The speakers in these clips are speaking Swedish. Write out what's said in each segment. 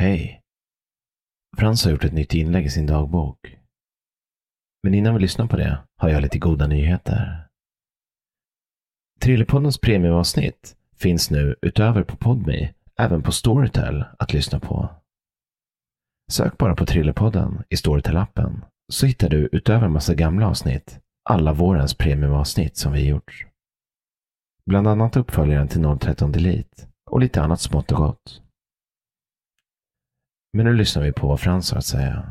Hej! Frans har gjort ett nytt inlägg i sin dagbok. Men innan vi lyssnar på det har jag lite goda nyheter. Trillepoddens premiumavsnitt finns nu utöver på Podme även på Storytel att lyssna på. Sök bara på Trillepodden i Storytel-appen så hittar du utöver massa gamla avsnitt alla vårens premiumavsnitt som vi gjort. Bland annat uppföljaren till 013 Delete och lite annat smått och gott. Men nu lyssnar vi på vad Frans har att säga.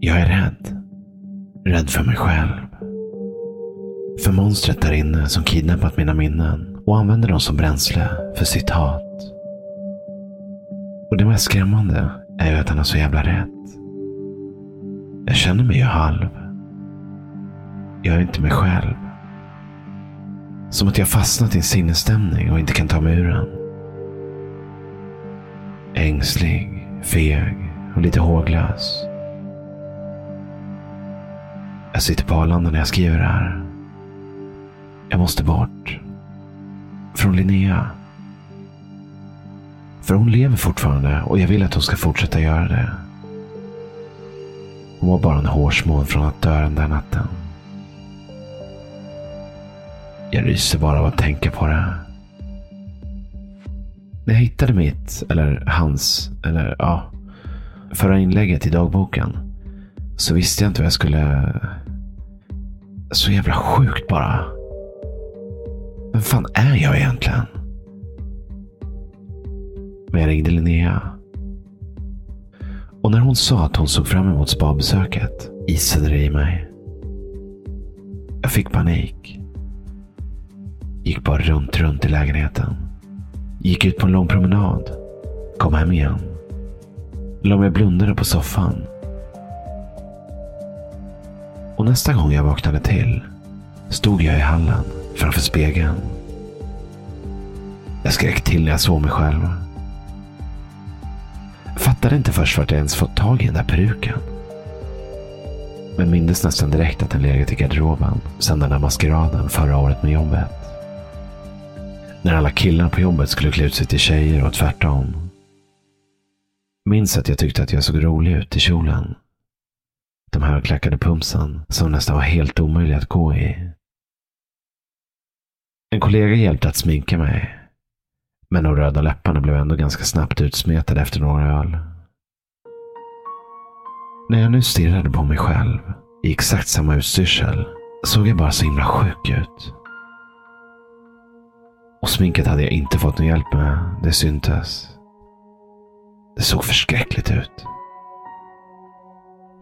Jag är rädd. Rädd för mig själv. För monstret där inne som kidnappat mina minnen och använder dem som bränsle för sitt hat. Och det mest skrämmande är ju att han har så jävla rätt. Jag känner mig ju halv. Jag är inte mig själv. Som att jag fastnat i en sinnesstämning och inte kan ta mig ur den. Ängslig, feg och lite håglös. Jag sitter på Arlanda när jag skriver det här. Jag måste bort. Från Linnea. För hon lever fortfarande och jag vill att hon ska fortsätta göra det. Hon var bara en hårsmån från att dö den där natten. Jag ryser bara av att tänka på det. När jag hittade mitt, eller hans, eller ja, förra inlägget i dagboken så visste jag inte vad jag skulle... Så jävla sjukt bara. Vem fan är jag egentligen? Men jag ringde Linnea. Och när hon sa att hon såg fram emot spabesöket isade det i mig. Jag fick panik. Gick bara runt, runt i lägenheten. Gick ut på en lång promenad. Kom hem igen. La mig blundade på soffan. Och nästa gång jag vaknade till stod jag i hallen framför spegeln. Jag skrek till när jag såg mig själv. Fattade inte först vart jag ens fått tag i den där peruken. Men mindes nästan direkt att den legat i garderoben sedan den där maskeraden förra året med jobbet. När alla killar på jobbet skulle klä ut sig till tjejer och tvärtom. Minns att jag tyckte att jag såg rolig ut i kjolen. De högklackade pumpsen som nästan var helt omöjlig att gå i. En kollega hjälpte att sminka mig. Men de röda läpparna blev ändå ganska snabbt utsmetade efter några öl. När jag nu stirrade på mig själv i exakt samma utstyrsel såg jag bara så himla sjuk ut. Och sminket hade jag inte fått någon hjälp med. Det syntes. Det såg förskräckligt ut.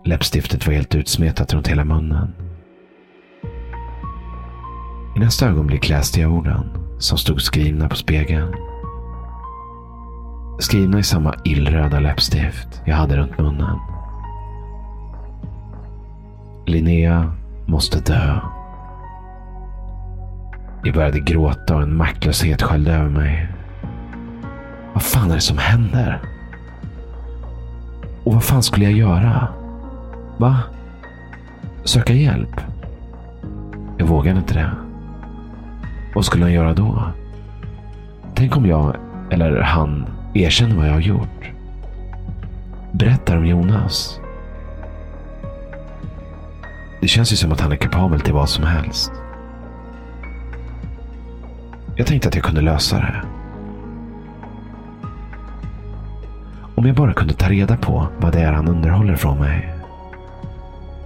Läppstiftet var helt utsmetat runt hela munnen. I nästa ögonblick läste jag orden som stod skrivna på spegeln. Skrivna i samma illröda läppstift jag hade runt munnen. Linnea måste dö. Jag började gråta och en maktlöshet sköljde över mig. Vad fan är det som händer? Och vad fan skulle jag göra? Va? Söka hjälp? Jag vågade inte det. Vad skulle han göra då? Tänk om jag, eller han, erkänner vad jag har gjort. Berättar om Jonas. Det känns ju som att han är kapabel till vad som helst. Jag tänkte att jag kunde lösa det. Om jag bara kunde ta reda på vad det är han underhåller från mig.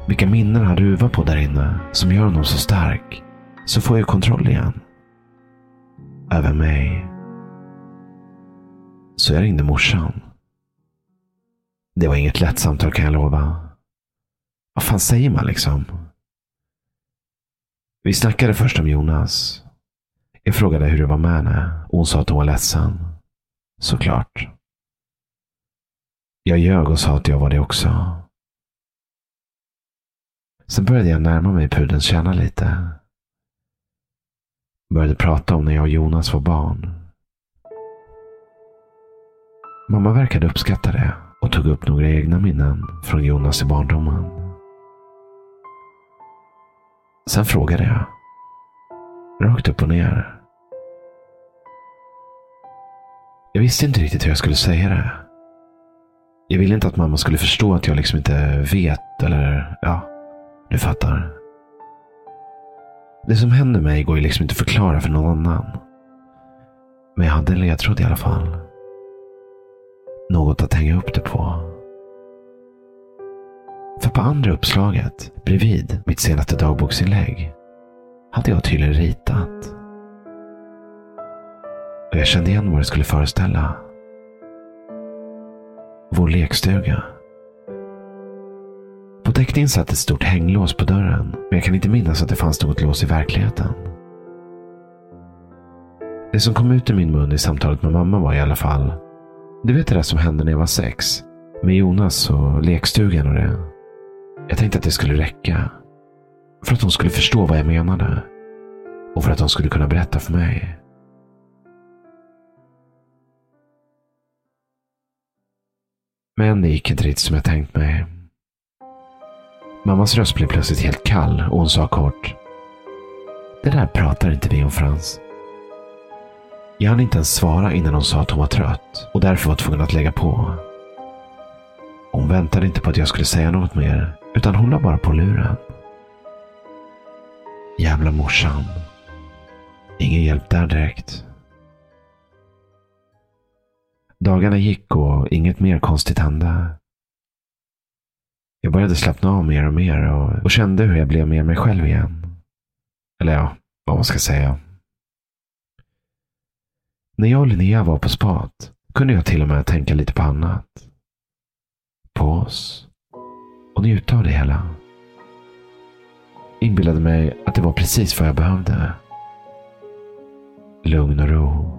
Vilka minnen han ruvar på där inne som gör honom så stark. Så får jag kontroll igen. Över mig. Så jag ringde morsan. Det var inget lätt samtal kan jag lova. Vad fan säger man liksom? Vi snackade först om Jonas. Jag frågade hur det var med henne och hon sa att hon var ledsen. Såklart. Jag ljög och sa att jag var det också. Sen började jag närma mig pudelns kärna lite. Började prata om när jag och Jonas var barn. Mamma verkade uppskatta det och tog upp några egna minnen från Jonas i barndomen. Sen frågade jag. Rakt upp och ner. Visste inte riktigt hur jag skulle säga det. Jag ville inte att mamma skulle förstå att jag liksom inte vet eller ja, du fattar. Det som händer mig går ju liksom inte att förklara för någon annan. Men jag hade en ledtråd i alla fall. Något att hänga upp det på. För på andra uppslaget, bredvid mitt senaste dagboksinlägg, hade jag tydligen ritat. Och jag kände igen vad det skulle föreställa. Vår lekstuga. På teckningen satt ett stort hänglås på dörren, men jag kan inte minnas att det fanns något lås i verkligheten. Det som kom ut ur min mun i samtalet med mamma var i alla fall, du vet det där som hände när jag var sex? Med Jonas och lekstugan och det. Jag tänkte att det skulle räcka. För att hon skulle förstå vad jag menade. Och för att hon skulle kunna berätta för mig. Men det gick inte riktigt som jag tänkt mig. Mammas röst blev plötsligt helt kall och hon sa kort. Det där pratar inte vi om Frans. Jag hann inte ens svara innan hon sa att hon var trött och därför var tvungen att lägga på. Hon väntade inte på att jag skulle säga något mer, utan hon la bara på luren. Jävla morsan. Ingen hjälp där direkt. Dagarna gick och inget mer konstigt hände. Jag började slappna av mer och mer och, och kände hur jag blev mer mig själv igen. Eller ja, vad man ska säga. När jag och Linnea var på spat kunde jag till och med tänka lite på annat. På oss. Och njuta av det hela. Inbillade mig att det var precis vad jag behövde. Lugn och ro.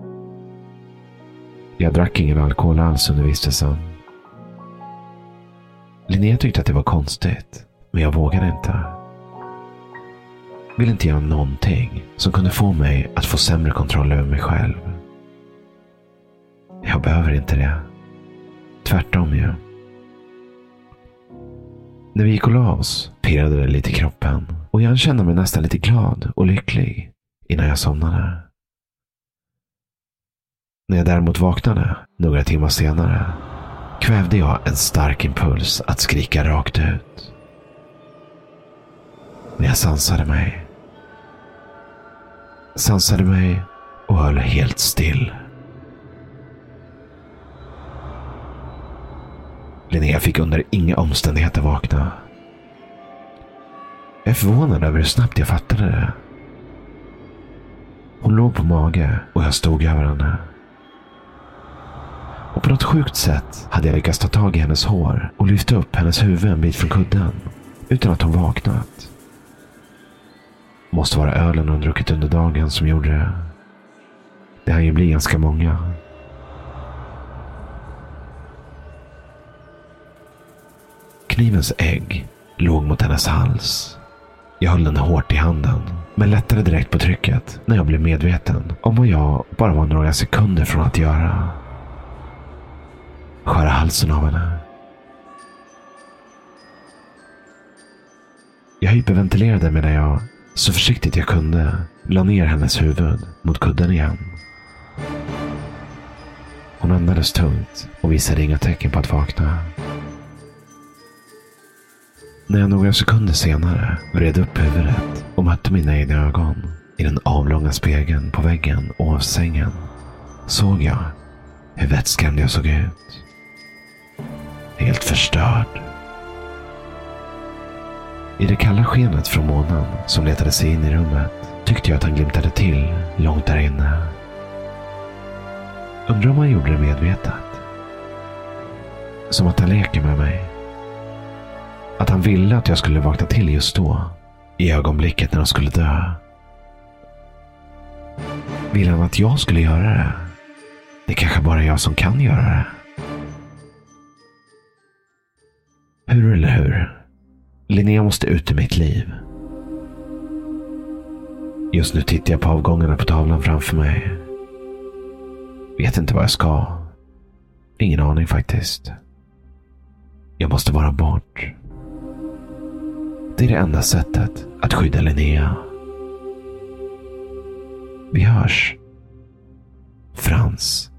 Jag drack ingen alkohol alls under vistelsen. Linnea tyckte att det var konstigt, men jag vågade inte. Ville inte göra någonting som kunde få mig att få sämre kontroll över mig själv. Jag behöver inte det. Tvärtom ju. När vi gick och la oss pirrade det lite i kroppen och jag kände mig nästan lite glad och lycklig innan jag somnade. När jag däremot vaknade några timmar senare kvävde jag en stark impuls att skrika rakt ut. Men jag sansade mig. Sansade mig och höll helt still. Linnea fick under inga omständigheter vakna. Jag är förvånad över hur snabbt jag fattade det. Hon låg på mage och jag stod över henne. Och på något sjukt sätt hade jag lyckats ta tag i hennes hår och lyfta upp hennes huvud en bit från kudden utan att hon vaknat. Måste vara ölen hon druckit under dagen som gjorde det. Det hann ju bli ganska många. Knivens ägg låg mot hennes hals. Jag höll den hårt i handen, men lättade direkt på trycket när jag blev medveten om vad jag bara var några sekunder från att göra. Skära halsen av henne. Jag hyperventilerade medan jag, så försiktigt jag kunde, la ner hennes huvud mot kudden igen. Hon andades tungt och visade inga tecken på att vakna. När jag några sekunder senare vred upp huvudet och mötte mina egna ögon i den avlånga spegeln på väggen ovanför sängen såg jag hur vettskrämd jag såg ut. Helt förstörd. I det kalla skenet från månen som letade sig in i rummet tyckte jag att han glimtade till långt där inne. Undrar om han gjorde det medvetet. Som att han leker med mig. Att han ville att jag skulle vakna till just då. I ögonblicket när han skulle dö. Vill han att jag skulle göra det? Det är kanske bara jag som kan göra det. Hur eller hur? Linnea måste ut ur mitt liv. Just nu tittar jag på avgångarna på tavlan framför mig. Vet inte vad jag ska. Ingen aning faktiskt. Jag måste vara bort. Det är det enda sättet att skydda Linnea. Vi hörs. Frans.